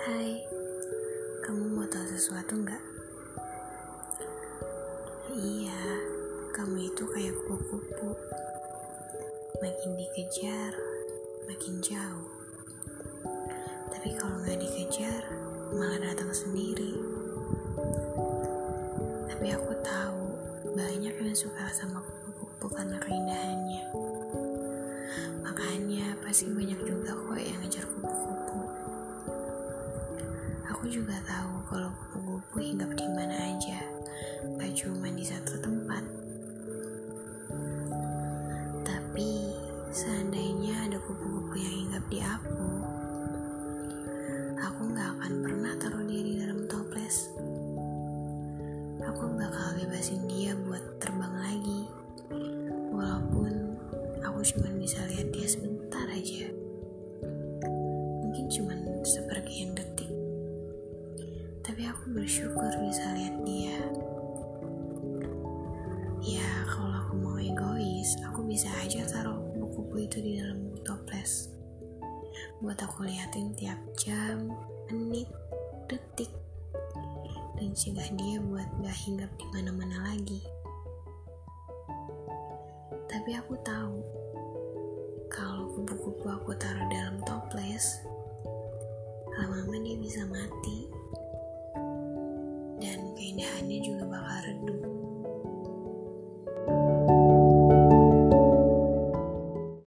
Hai, kamu mau tahu sesuatu nggak? Iya, kamu itu kayak kupu-kupu. Makin dikejar, makin jauh. Tapi kalau nggak dikejar, malah datang sendiri. Tapi aku tahu banyak yang suka sama kupu-kupu karena keindahannya. Makanya pasti banyak juga juga tahu kalau kupu-kupu hinggap di mana aja, gak cuma di satu tempat. Tapi seandainya ada kupu-kupu yang hinggap di aku, aku gak akan pernah taruh diri dalam toples. Aku bakal bebasin dia buat terbang lagi, walaupun aku cuma bisa lihat dia sebentar aja. Bersyukur bisa lihat dia. Ya, kalau aku mau egois, aku bisa aja taruh kupu-kupu itu di dalam toples. Buat aku liatin tiap jam, menit, detik. Dan cegah dia buat gak hinggap di mana-mana lagi. Tapi aku tahu, kalau kupu-kupu aku taruh dalam toples, lama-lama dia bisa mati. Keindahannya juga bakal redup.